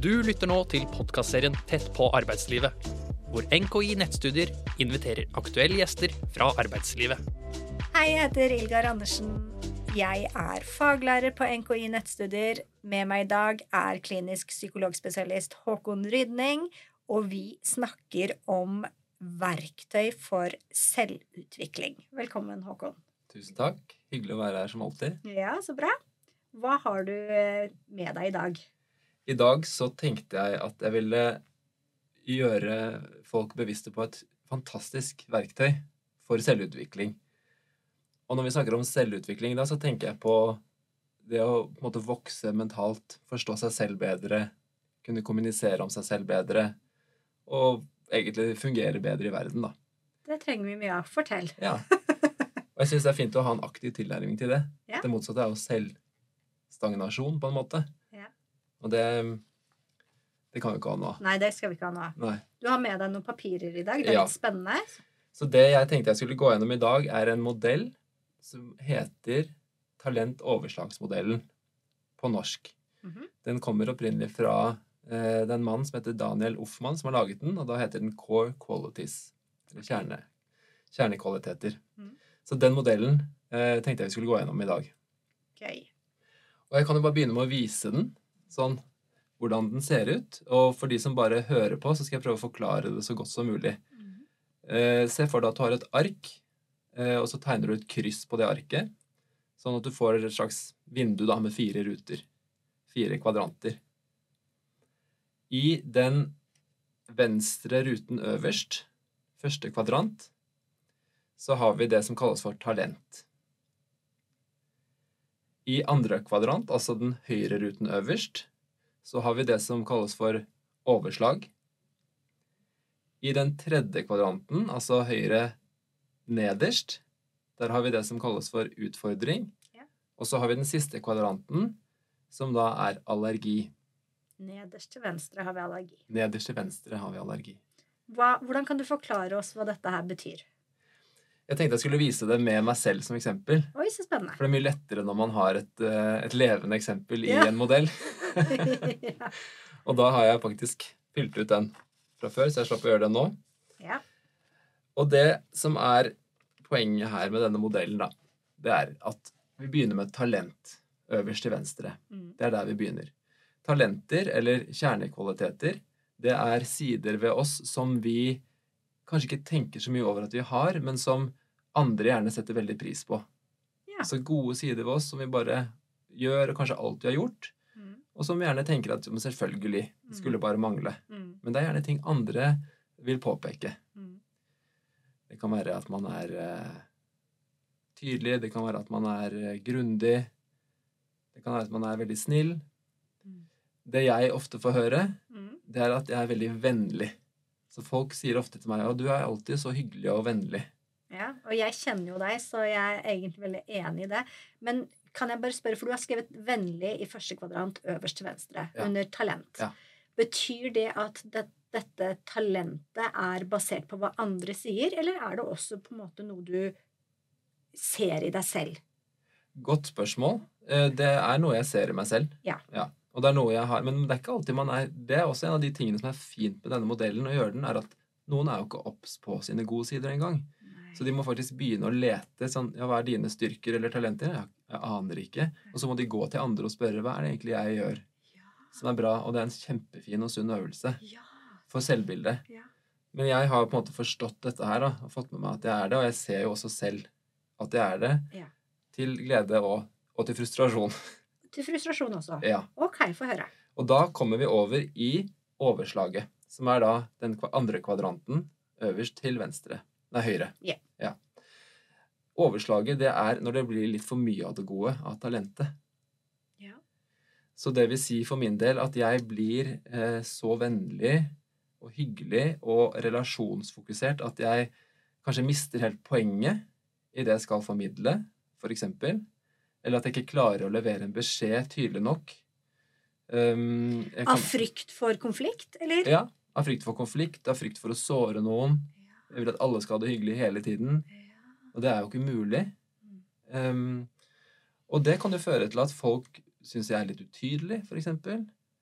Du lytter nå til podkastserien Tett på arbeidslivet, hvor NKI Nettstudier inviterer aktuelle gjester fra arbeidslivet. Hei, jeg heter Ilgar Andersen. Jeg er faglærer på NKI Nettstudier. Med meg i dag er klinisk psykologspesialist Håkon Rydning, og vi snakker om verktøy for selvutvikling. Velkommen, Håkon. Tusen takk. Hyggelig å være her som alltid. Ja, så bra. Hva har du med deg i dag? I dag så tenkte jeg at jeg ville gjøre folk bevisste på et fantastisk verktøy for selvutvikling. Og når vi snakker om selvutvikling, da, så tenker jeg på det å på en måte vokse mentalt, forstå seg selv bedre, kunne kommunisere om seg selv bedre, og egentlig fungere bedre i verden, da. Det trenger vi mye av. Fortell. Ja. Og jeg syns det er fint å ha en aktiv tilnærming til det. Ja. Det motsatte er jo selvstagnasjon, på en måte. Og det Det kan vi ikke ha nå. Nei, det skal vi ikke ha nå. Nei. Du har med deg noen papirer i dag. Det er Ja. litt spennende. Så det jeg tenkte jeg skulle gå gjennom i dag, er en modell som heter talentoverslagsmodellen på norsk. Mhm. Den kommer opprinnelig fra eh, den mannen som heter Daniel Offmann, som har laget den, og da heter den Core Qualities. Eller kjerne, kjernekvaliteter. Mhm. Så den modellen eh, tenkte jeg vi skulle gå gjennom i dag. Gøy. Og jeg kan jo bare begynne med å vise den, sånn hvordan den ser ut. Og for de som bare hører på, så skal jeg prøve å forklare det så godt som mulig. Eh, se for deg at du har et ark, eh, og så tegner du et kryss på det arket. Sånn at du får et slags vindu da, med fire ruter. Fire kvadranter. I den venstre ruten øverst, første kvadrant, så har vi det som kalles for talent. I andre kvadrant, altså den høyre ruten øverst, så har vi det som kalles for overslag. I den tredje kvadranten, altså høyre nederst, der har vi det som kalles for utfordring. Ja. Og så har vi den siste kvadranten, som da er allergi. Nederst til venstre har vi allergi. Nederst til venstre har vi allergi. Hva, hvordan kan du forklare oss hva dette her betyr? Jeg tenkte jeg skulle vise det med meg selv som eksempel. Oi, så spennende. For det er mye lettere når man har et, eh, et levende eksempel i Ja. en modell. ja. Og da har jeg faktisk fylt ut den fra før, så jeg slapp å gjøre det nå. ja. Og det som er poenget her med denne modellen, da, det er at vi begynner med talent øverst til venstre. Mm. Det er der vi begynner. Talenter, eller kjernekvaliteter, det er sider ved oss som vi kanskje ikke tenker så mye over at vi har, men som andre gjerne setter veldig pris på. Ja. Så gode sider ved oss som vi bare gjør, og kanskje alltid har gjort, Mm. og som vi gjerne tenker at selvfølgelig, det skulle bare mangle. Mm. Men det er gjerne ting andre vil påpeke. Mm. Det kan være at man er eh, tydelig, det kan være at man er eh, grundig, det kan være at man er veldig snill. Mm. Det jeg ofte får høre, Mm. det er at jeg er veldig vennlig. Så folk sier ofte til meg at du er alltid så hyggelig og vennlig. Ja, og jeg kjenner jo deg, så jeg er egentlig veldig enig i det. Men kan jeg bare spørre, for du har skrevet 'vennlig' i første kvadrant øverst til venstre, Ja. under talent. Ja. Betyr det at det, dette talentet er basert på hva andre sier, eller er det også på en måte noe du ser i deg selv? Godt spørsmål. Eh, Det er noe jeg ser i meg selv. Ja. Og det er noe jeg har, Men det er ikke alltid man er Det er også en av de tingene som er fint med denne modellen, å gjøre den, er at noen er jo ikke obs på sine gode sider engang. Så de må faktisk begynne å lete. sånn, ja, Hva er dine styrker eller talenter? Jeg, jeg aner ikke. Og så må de gå til andre og spørre hva er det egentlig jeg gjør som er bra. Og det er en kjempefin og sunn øvelse Ja. for selvbildet. Ja. Men jeg har på en måte forstått dette her da, og fått med meg at jeg er det, og jeg ser jo også selv at jeg er det. Ja. Til glede og, og til frustrasjon. Til frustrasjon også. ja. Ok, få høre. Og da kommer vi over i overslaget, som er da den andre kvadranten øverst til venstre. Nei, høyre. Yeah. ja. Overslaget, det er når det blir litt for mye av det gode, av talentet. Så det vil si for min del at jeg blir eh, så vennlig og hyggelig og relasjonsfokusert at jeg kanskje mister helt poenget i det jeg skal formidle, for eksempel. Eller at jeg ikke klarer å levere en beskjed tydelig nok. Um, jeg Av frykt for konflikt, eller? Ja. Av frykt for konflikt, av frykt for å såre noen. Jeg vil at alle skal ha det hyggelig hele tiden. Og det er jo ikke mulig. Um, og det kan jo føre til at folk syns jeg er litt utydelig, f.eks.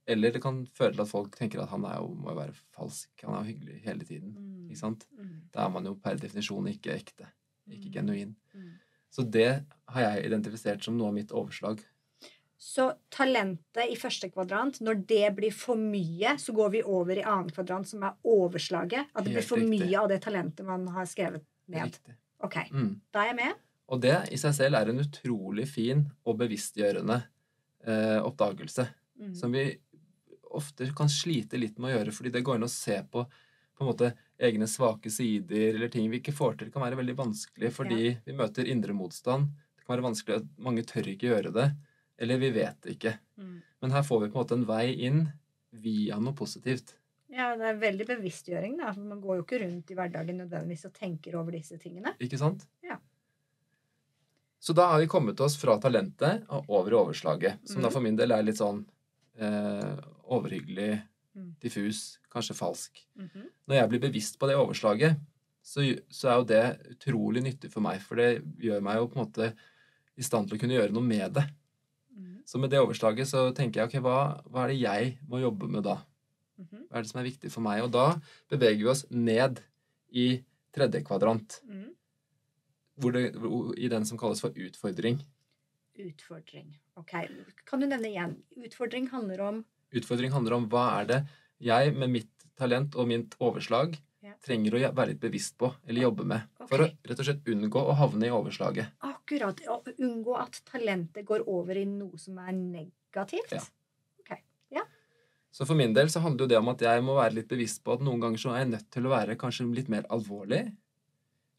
Eller det kan føre til at folk tenker at han jo, må jo være falsk. Han er jo hyggelig hele tiden. Mm. Ikke sant? Mm. Da er man jo per definisjon ikke ekte. Ikke genuin. Så det har jeg identifisert som noe av mitt overslag. Så talentet i første kvadrant, når det blir for mye, så går vi over i annen kvadrant, som er overslaget. At det blir for mye av det talentet man har skrevet ned. Riktig. Ok, Mm. da er jeg med. Og det i seg selv er en utrolig fin og bevisstgjørende eh, oppdagelse. Mm. Som vi ofte kan slite litt med å gjøre, fordi det går inn å se på på en måte egne svake sider eller ting vi ikke får til. Det kan være veldig vanskelig fordi vi møter indre motstand. Det kan være vanskelig at mange tør ikke gjøre det, eller vi vet det ikke. Mm. Men her får vi på en måte en vei inn via noe positivt. Ja, det er veldig bevisstgjøring, da. Man går jo ikke rundt i hverdagen nødvendigvis og tenker over disse tingene. Ikke sant? Ja. Så da har vi kommet oss fra talentet og over i overslaget, som da Mhm. for min del er litt sånn eh, overhyggelig, Mm. diffus, kanskje falsk. -hmm. Når jeg blir bevisst på det overslaget, så, så er jo det utrolig nyttig for meg, for det gjør meg jo på en måte i stand til å kunne gjøre noe med det. Så med det overslaget så tenker jeg ok, hva, hva er det jeg må jobbe med da? Mhm. Hva er det som er viktig for meg? Og da beveger vi oss ned i tredje kvadrant, Mm. det, i den som kalles for utfordring. Utfordring. Ok, Kan du nevne igjen? Utfordring handler om Utfordring handler om hva er det jeg med mitt talent og mitt overslag Ja. trenger å være litt bevisst på eller jobbe med. For å rett og slett unngå å havne i overslaget. Akkurat å unngå at talentet går over i noe som er negativt. Ja. Ok. Så for min del så handler jo det om at jeg må være litt bevisst på at noen ganger så er jeg nødt til å være kanskje litt mer alvorlig,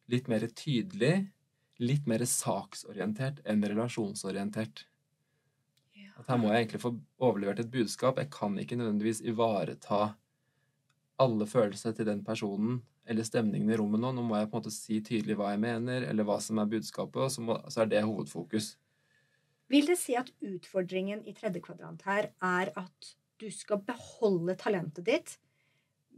litt mer tydelig, litt mer saksorientert enn relasjonsorientert. Ja. At her må jeg egentlig få overlevert et budskap. Jeg kan ikke nødvendigvis ivareta alle følelser til den personen eller stemningen i rommet nå. Nå må jeg på en måte si tydelig hva jeg mener, eller hva som er budskapet, og så, må, så er det hovedfokus. Vil det si at utfordringen i tredje kvadrant her er at du skal beholde talentet ditt,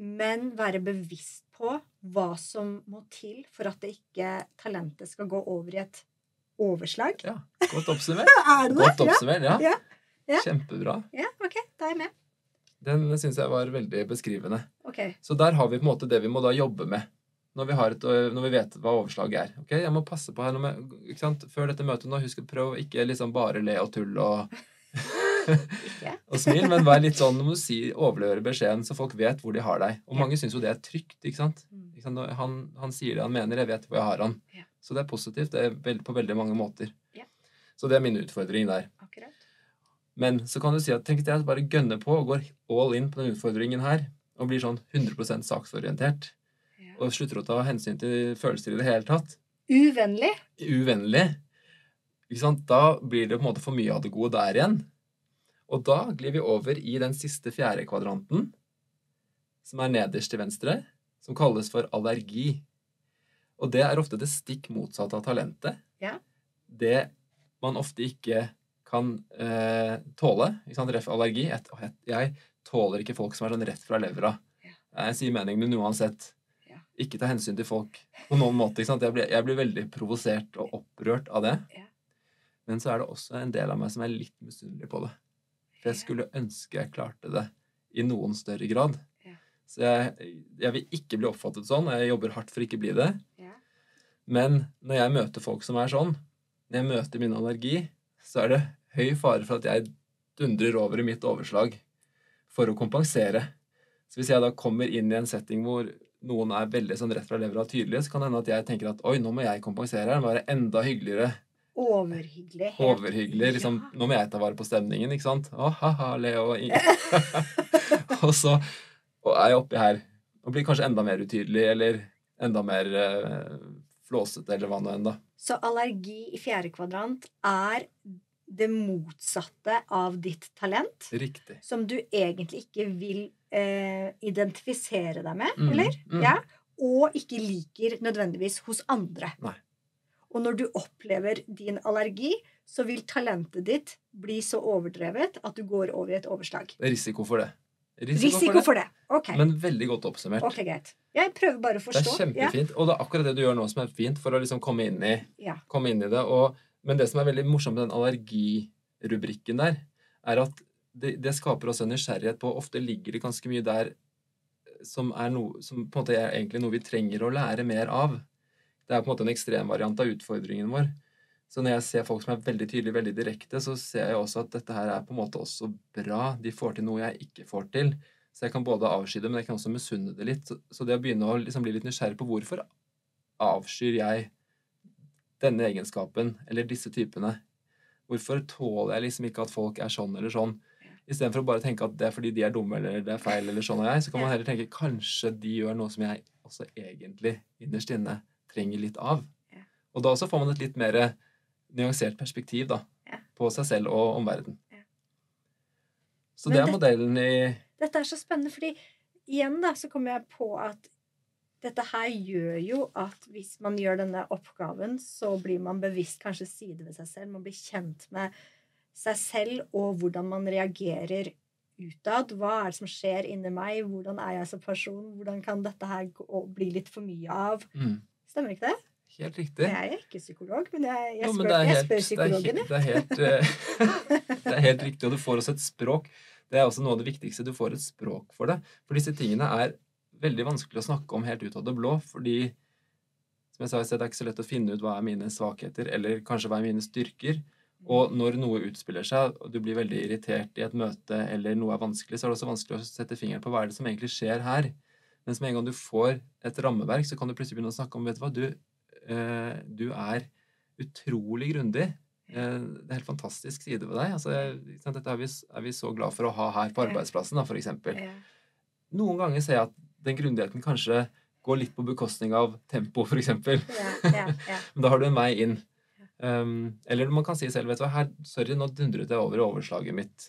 men være bevisst på hva som må til for at det ikke talentet skal gå over i et overslag? Ja, Godt oppsummert. Er det det? Godt oppsummert, ja. Ja. Ja. Kjempebra. ja, ok. Da er jeg med. Den syns jeg var veldig beskrivende. Okay. Så der har vi på en måte det vi må da jobbe med. Når vi, har et, når vi vet hva overslaget er. Ok, Jeg må passe på her sant? Før dette møtet nå, husk å prøve å ikke liksom bare le og tulle og, og smil, men vær litt sånn, nå må du si, overlevere beskjeden, så folk vet hvor de har deg. Og mange syns jo det er trygt. ikke sant? Mm. Ikke sant? Han, han sier det han mener, jeg vet hvor jeg har han. Så det er positivt det er på veldig mange måter. Så det er min utfordring der. Akkurat. Men så kan du si at tenk at jeg bare gønner på og går all in på den utfordringen her, og blir sånn 100 saksorientert, Ja. og slutter å ta hensyn til følelser i det hele tatt, Uvennlig. uvennlig, ikke sant? da blir det på en måte for mye av det gode der igjen. Og da glir vi over i den siste fjerde kvadranten, som er nederst til venstre, som kalles for allergi. Og det er ofte det stikk motsatte av talentet. Ja. Det man ofte ikke kan eh, tåle. Allergi. Jeg, jeg, tåler ikke folk som er sånn rett fra levra. Jeg sier meningen min uansett. Ikke ta hensyn til folk på noen måte. Jeg, blir, jeg blir veldig provosert og opprørt av det. Men så er det også en del av meg som er litt misunnelig på det. For jeg skulle ønske jeg klarte det i noen større grad. Så jeg, jeg vil ikke bli oppfattet sånn, og jeg jobber hardt for ikke å bli det. Men når jeg møter folk som er sånn, når jeg møter min allergi, så er det høy fare for at jeg dundrer over i mitt overslag for å kompensere. Så hvis jeg da kommer inn i en setting hvor noen er veldig sånn rett fra levra tydelige, så kan det hende at jeg tenker at oi, nå må jeg kompensere her, være enda hyggeligere, Overhyggelig. helt- overhyggelig. Liksom, Ja. nå må jeg ta vare på stemningen, ikke sant? Å, ha-ha, Leo. og så og er jeg oppi her og blir kanskje enda mer utydelig, eller enda mer eh, flåsete, eller hva nå enn, da. Så allergi i fjerde kvadrant er det motsatte av ditt talent, Riktig. som du egentlig ikke vil eh, identifisere deg med, Mm, eller? mm. Ja. Og ikke liker nødvendigvis hos andre. Nei. Og når du opplever din allergi, så vil talentet ditt bli så overdrevet at du går over i et overslag. Det er risiko for det. Risiko for det. Ok, Men veldig godt oppsummert. ok, greit. Jeg prøver bare å forstå. Det er kjempefint. kjempefint. Og det er akkurat det du gjør nå som er fint, for å liksom komme inn i, Ja. komme inn i det. Og, men det som er veldig morsomt med den allergirubrikken der, er at det, det skaper også en nysgjerrighet på Ofte ligger det ganske mye der eh, som er noe som på en måte er egentlig noe vi trenger å lære mer av. Det er på en måte en ekstremvariant av utfordringen vår. Så når jeg ser folk som er veldig tydelige, veldig direkte, så ser jeg også at dette her er på en måte også bra. De får til noe jeg ikke får til. Så jeg kan både avsky det, men jeg kan også misunne det litt. Så, så det å begynne å liksom bli litt nysgjerrig på hvorfor avskyr jeg denne egenskapen eller disse typene? Hvorfor tåler jeg liksom ikke at folk er sånn eller sånn? Istedenfor å bare tenke at det er fordi de er dumme eller det er feil, eller sånn er jeg, så kan man heller tenke kanskje de gjør noe som jeg også egentlig innerst inne trenger litt av. Og da også får man et litt mer nyansert perspektiv da, på seg selv og omverdenen. Så det er modellen i Dette er så spennende, fordi igjen da, så kommer jeg på at dette her gjør jo at hvis man gjør denne oppgaven, så blir man bevisst kanskje side ved seg selv. Man blir kjent med seg selv og hvordan man reagerer utad. Hva er det som skjer inni meg? Hvordan er jeg som person? Hvordan kan dette her gå, bli litt for mye av? mm, Stemmer ikke det? Helt riktig. Jeg er ikke psykolog, men jeg, jeg, Jo, spør, men det er jeg helt- spør det er psykologen, helt- Det er helt, eh, det er helt riktig, og du får også et språk. Det er også noe av det viktigste. Du får et språk for det. For disse tingene er veldig vanskelig å snakke om helt ut av det blå, fordi som jeg sa i sted, det er ikke så lett å finne ut hva er mine svakheter, eller kanskje hva er mine styrker. Og når noe utspiller seg, og du blir veldig irritert i et møte, eller noe er vanskelig, så er det også vanskelig å sette fingeren på hva er det som egentlig skjer her. Mens med en gang du får et rammeverk, så kan du plutselig begynne å snakke om vet du hva, du, eh, du er utrolig grundig. Eh, det er helt fantastisk side ved deg. Altså, dette er vi, er vi så glad for å ha her på arbeidsplassen, da, eksempel. Noen ganger ser jeg at den grundigheten kanskje går litt på bekostning av tempo, eksempel. Ja, ja, ja. Men da har du en vei inn. Um, eller man kan si selv, vet du hva, her, sorry, nå dundret jeg over i overslaget mitt.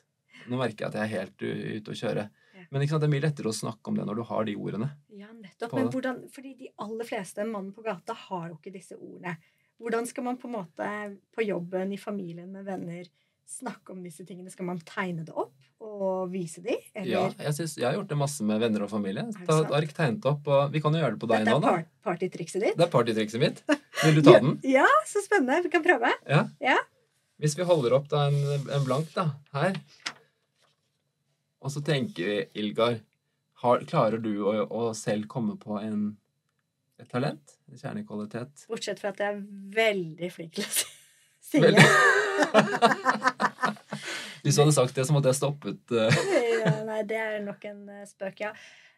Nå merker jeg at jeg er helt ute å kjøre. Men det er mye lettere å snakke om det når du har de ordene. Ja, nettopp. Men hvordan, fordi de aller fleste mannen på gata har jo ikke disse ordene. Hvordan skal man på en måte på jobben, i familien, med venner snakke om disse tingene? Skal man tegne det opp og vise de? Eller Ja, jeg, synes, jeg har gjort det masse med venner og familie. Ta et ark, tegnet opp, og vi kan jo gjøre det på deg dette nå, er partytrikset ditt? Det er partytrikset mitt. Vil du ta den? Ja, så spennende. Vi kan prøve. Ja. Ja. Hvis vi holder opp da en, en blank da, her, og så tenker vi, Ilgar, har, klarer du å, å selv komme på en, et talent? En kjernekvalitet? Bortsett fra at jeg er veldig flink til å sy- synge. Hvis du hadde sagt det, så måtte jeg stoppet eh, ja, nei, det er nok en eh, spøk, ja.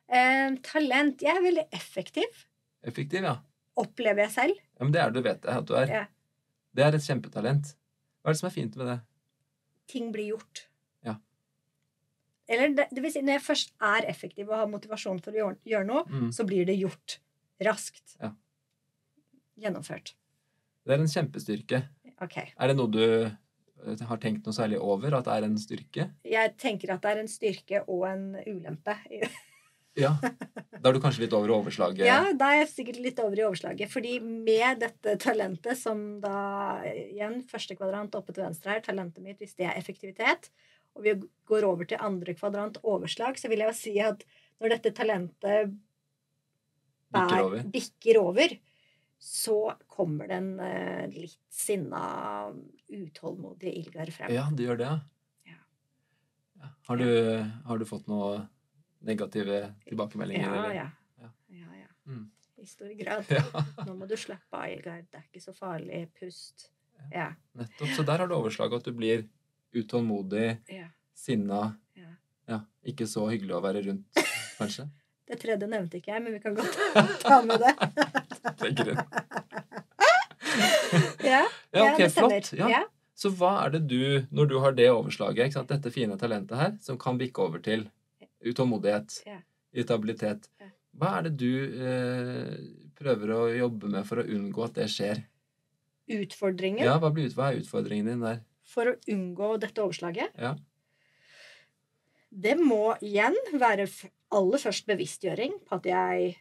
Eh, talent. Jeg er veldig effektiv, effektiv, ja. opplever jeg selv. ja. Men det er du vet jeg, at du er. Ja. Det er et kjempetalent. Hva er det som er fint med det? ting blir gjort. Ja. Eller det, det vil si, når jeg først er effektiv og har motivasjon for å gjøre, gjøre noe, Mm. så blir det gjort raskt. Ja. Gjennomført. Det er en kjempestyrke. Ok. Er det noe du har tenkt noe særlig over? At det er en styrke? Jeg tenker at det er en styrke og en ulempe. Ja. Da er du kanskje litt over i overslaget? Ja, da er jeg sikkert litt over i overslaget. Fordi med dette talentet, som da igjen første kvadrant oppe til venstre her, talentet mitt, hvis det er effektivitet, og vi går over til andre kvadrant overslag, så vil jeg jo si at når dette talentet Bikker over. bikker over, så kommer den eh, litt sinna, utålmodige Ilgar frem. Ja, det gjør det, Ja. ja. Har, du, har du fått noen negative tilbakemeldinger? ja, eller? ja. Ja. ja, ja. Mm. I stor grad. Nå må du slappe av, Ilgar. Det er ikke så farlig. Pust. Ja. nettopp. Så der har du overslaget at du blir utålmodig, sinna, ja. ja, ikke så hyggelig å være rundt, kanskje. Det tredje nevnte ikke jeg, men vi kan godt ta med det. Tenker du. Ja, Ja, ok, flott. Ja. Så hva er det du, når du har det overslaget, dette fine talentet her, som kan bikke over til utålmodighet, Ja. irritabilitet, hva er det du eh, prøver å jobbe med for å unngå at det skjer? Utfordringen Ja, hva, blir hva er utfordringen din der? for å unngå dette overslaget, Ja. det må igjen være aller først bevisstgjøring på at jeg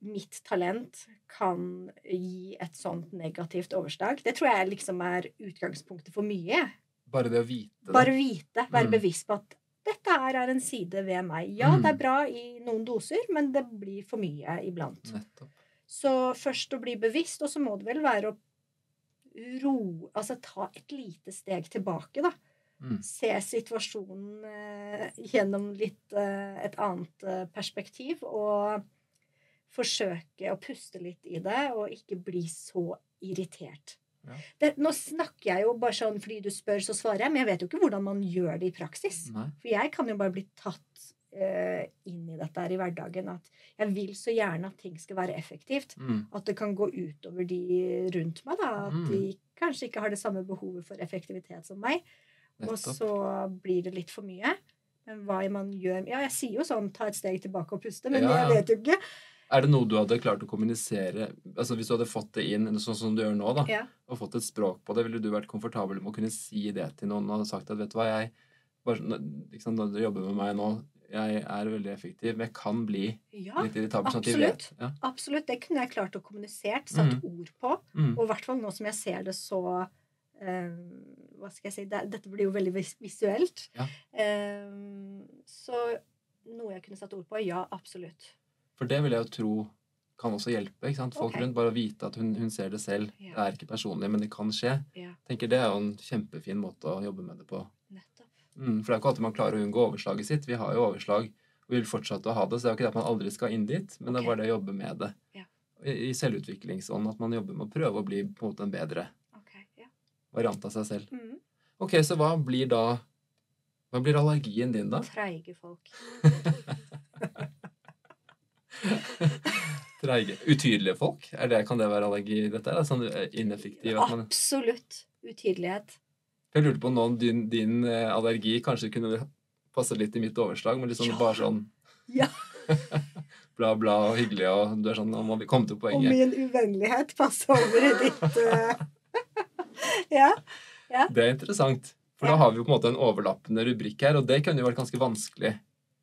Mitt talent kan gi et sånt negativt overslag. Det tror jeg liksom er utgangspunktet for mye. Bare det å vite det. Bare vite, være Mm. bevisst på at dette her er en side ved meg. Ja, Mm. det er bra i noen doser, men det blir for mye iblant. Nettopp. Så først å bli bevisst, og så må det vel være å ro Altså ta et lite steg tilbake, da. Mm. Se situasjonen eh, gjennom litt eh, et annet eh, perspektiv. Og forsøke å puste litt i det, og ikke bli så irritert. Ja. Det, nå snakker jeg jo bare sånn fordi du spør, så svarer jeg, men jeg vet jo ikke hvordan man gjør det i praksis. Nei. For jeg kan jo bare bli tatt uh, inn i dette her i hverdagen. At jeg vil så gjerne at ting skal være effektivt. Mm. At det kan gå utover de rundt meg. da, At Mm. de kanskje ikke har det samme behovet for effektivitet som meg. Og så blir det litt for mye. Men hva man gjør Ja, jeg sier jo sånn ta et steg tilbake og puste, men Ja, ja. jeg vet jo ikke. Er det noe du hadde klart å kommunisere altså Hvis du hadde fått det inn, sånn som du gjør nå, da, Ja. og fått et språk på det, ville du vært komfortabel med å kunne si det til noen og sagt at vet du hva, jeg bare, liksom, Når dere jobber med meg nå, jeg er veldig effektiv, men jeg kan bli ja, litt irritabel. sånn absolutt. Ja. absolutt. Det kunne jeg klart å kommunisere, satt ord på. Mm. Og i hvert fall nå som jeg ser det så um, Hva skal jeg si det, Dette blir jo veldig vis visuelt. Ja. Um, så noe jeg kunne satt ord på? Ja, absolutt. For det vil jeg jo tro kan også hjelpe. ikke sant? Folk okay. rundt bare å vite at hun, hun ser det selv. Ja. Det er ikke personlig, men det kan skje. Ja, tenker Det er jo en kjempefin måte å jobbe med det på. Mm, for det er ikke alltid man klarer å unngå overslaget sitt. Vi har jo overslag og vil fortsette å ha det. Så det er jo ikke det at man aldri skal inn dit, men det er bare det å jobbe med det. Ja. I, I selvutviklingsånd. At man jobber med å prøve å bli på en måte en bedre okay. ja. variant av seg selv. Mm. Ok, Så hva blir da Hva blir allergien din, da? Treige folk. Treige Utydelige folk? Er det, kan det være allergi i dette? Er sånn eh, ineffektiv man Absolutt. Utydelighet. Jeg lurte på om din, din eh, allergi kanskje kunne passe litt i mitt overslag, men liksom Ja. bare sånn Ja. bla, bla og hyggelig, og du er sånn Nå må vi komme til Og min uvennlighet passer over i ditt ja. Ja. Det er interessant. For da har vi jo på en måte en overlappende rubrikk her, og det kunne jo vært ganske vanskelig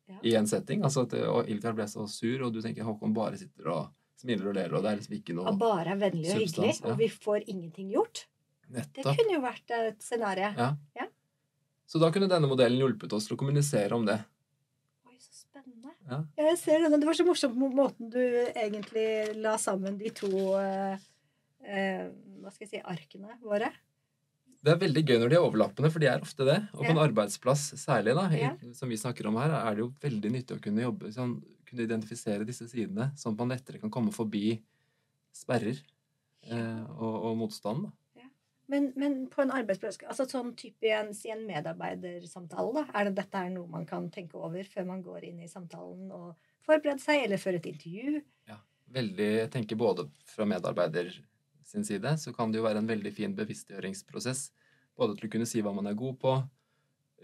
Ja. i en setting. Altså at eh, Ilkar ble så sur, og du tenker Håkon bare sitter og smiler og ler, og det er liksom ikke noe Han bare er vennlig og hyggelig, ja. og vi får ingenting gjort. Nettopp. Det kunne jo vært et scenario. Ja. Ja. Så da kunne denne modellen hjulpet oss til å kommunisere om det. Oi, så spennende. Ja. Jeg ser det. Det var så morsomt på måten du egentlig la sammen de to eh, eh, Hva skal jeg si arkene våre. Det er veldig gøy når de er overlappende, for de er ofte det. Og på en arbeidsplass særlig, da, i- som vi snakker om her, er det jo veldig nyttig å kunne jobbe sånn, kunne identifisere disse sidene, sånn at man lettere kan komme forbi sperrer eh, og, og motstand. Da. Men, men på en arbeidsplass, altså sånn type i en, en medarbeidersamtale, da, er det dette er noe man kan tenke over før man går inn i samtalen og forbereder seg, eller før et intervju? Ja, Veldig, jeg tenker både fra medarbeider sin side, så kan det jo være en veldig fin bevisstgjøringsprosess. Både til å kunne si hva man er god på,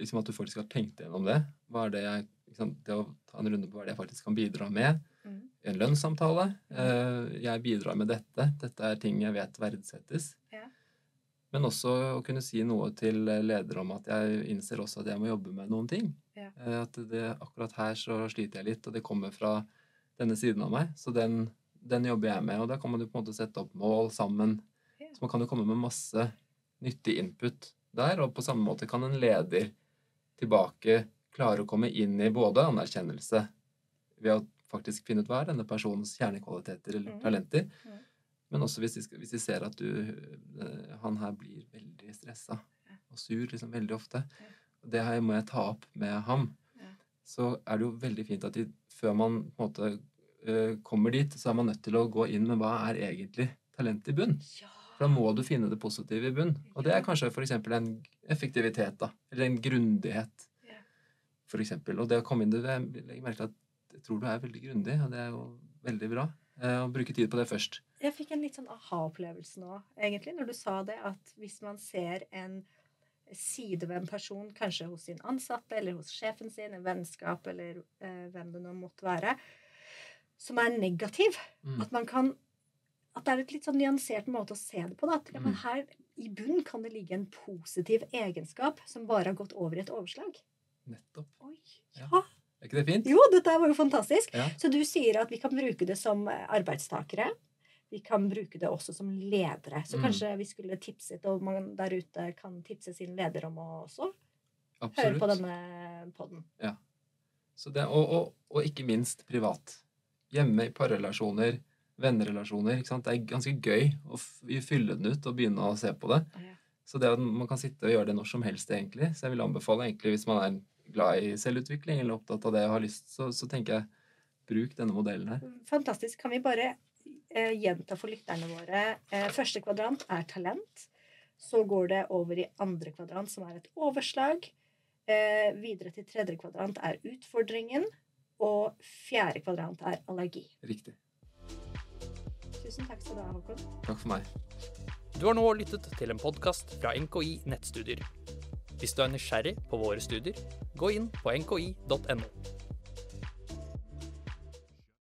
liksom at du faktisk har tenkt gjennom det. Hva er det jeg, liksom, det å ta en runde på hva er det jeg faktisk kan bidra med. Mm. i En lønnssamtale. Eh, jeg bidrar med dette. Dette er ting jeg vet verdsettes. Ja. Men også å kunne si noe til leder om at jeg innser også at jeg må jobbe med noen ting. Ja. Eh, At det, akkurat her så sliter jeg litt, og det kommer fra denne siden av meg. Så den, den jobber jeg med. Og da kan man jo på en måte sette opp mål sammen. Så man kan jo komme med masse nyttig input der. Og på samme måte kan en leder tilbake klare å komme inn i både anerkjennelse ved å faktisk finne ut hva er denne personens kjernekvaliteter eller Mhm. talenter. Mhm. Men også hvis de, hvis de ser at du, eh, han her blir veldig stressa og sur liksom veldig ofte. Og det her må jeg ta opp med ham. Så er det jo veldig fint at de, før man på en måte kommer dit, så er man nødt til å gå inn med hva er egentlig talent i bunn. Ja. For da må du finne det positive i bunn. Og det er kanskje f.eks. en effektivitet, da. Eller en grundighet, Ja. eksempel. Og det å komme inn det Jeg legger merke til at jeg tror du er veldig grundig, og det er jo veldig bra. Eh, Å bruke tid på det først. Jeg fikk en litt sånn aha-opplevelse nå, egentlig, når du sa det, at hvis man ser en side ved en person, kanskje hos sin ansatte eller hos sjefen sin, en vennskap eller eh, hvem det nå måtte være, som er negativ, Mm. at man kan at det er et litt sånn nyansert måte å se det på. Da. At, ja, men Mm. her i bunn kan det ligge en positiv egenskap som bare har gått over i et overslag. Nettopp. Oi, Ja. ja. Er ikke det fint? Jo, dette var jo fantastisk. Ja. Så du sier at vi kan bruke det som eh, arbeidstakere. Vi kan bruke det også som ledere. Så Mm. kanskje vi skulle tipset, og man der ute kan tipse sin leder om å også høre på denne podden. Så det, og, og, og ikke minst privat. Hjemme i parrelasjoner, vennerelasjoner. Ikke sant? Det er ganske gøy å fylle den ut og begynne å se på det. Så det at man kan sitte og gjøre det når som helst, egentlig. Så jeg vil anbefale egentlig, hvis man er glad i selvutvikling eller opptatt av det og har lyst, så, så tenker jeg bruk denne modellen her. Fantastisk. Kan vi bare eh, gjenta for lytterne våre? Eh, første kvadrant er talent. Så går det over i andre kvadrant, som er et overslag. Eh, videre til tredje kvadrant er utfordringen. Og fjerde kvadrant er allergi. Riktig. Tusen takk skal du ha, Håkon. Takk for meg. Du har nå lyttet til en podkast fra NKI Nettstudier. Hvis du er nysgjerrig på våre studier, gå inn på nki.no.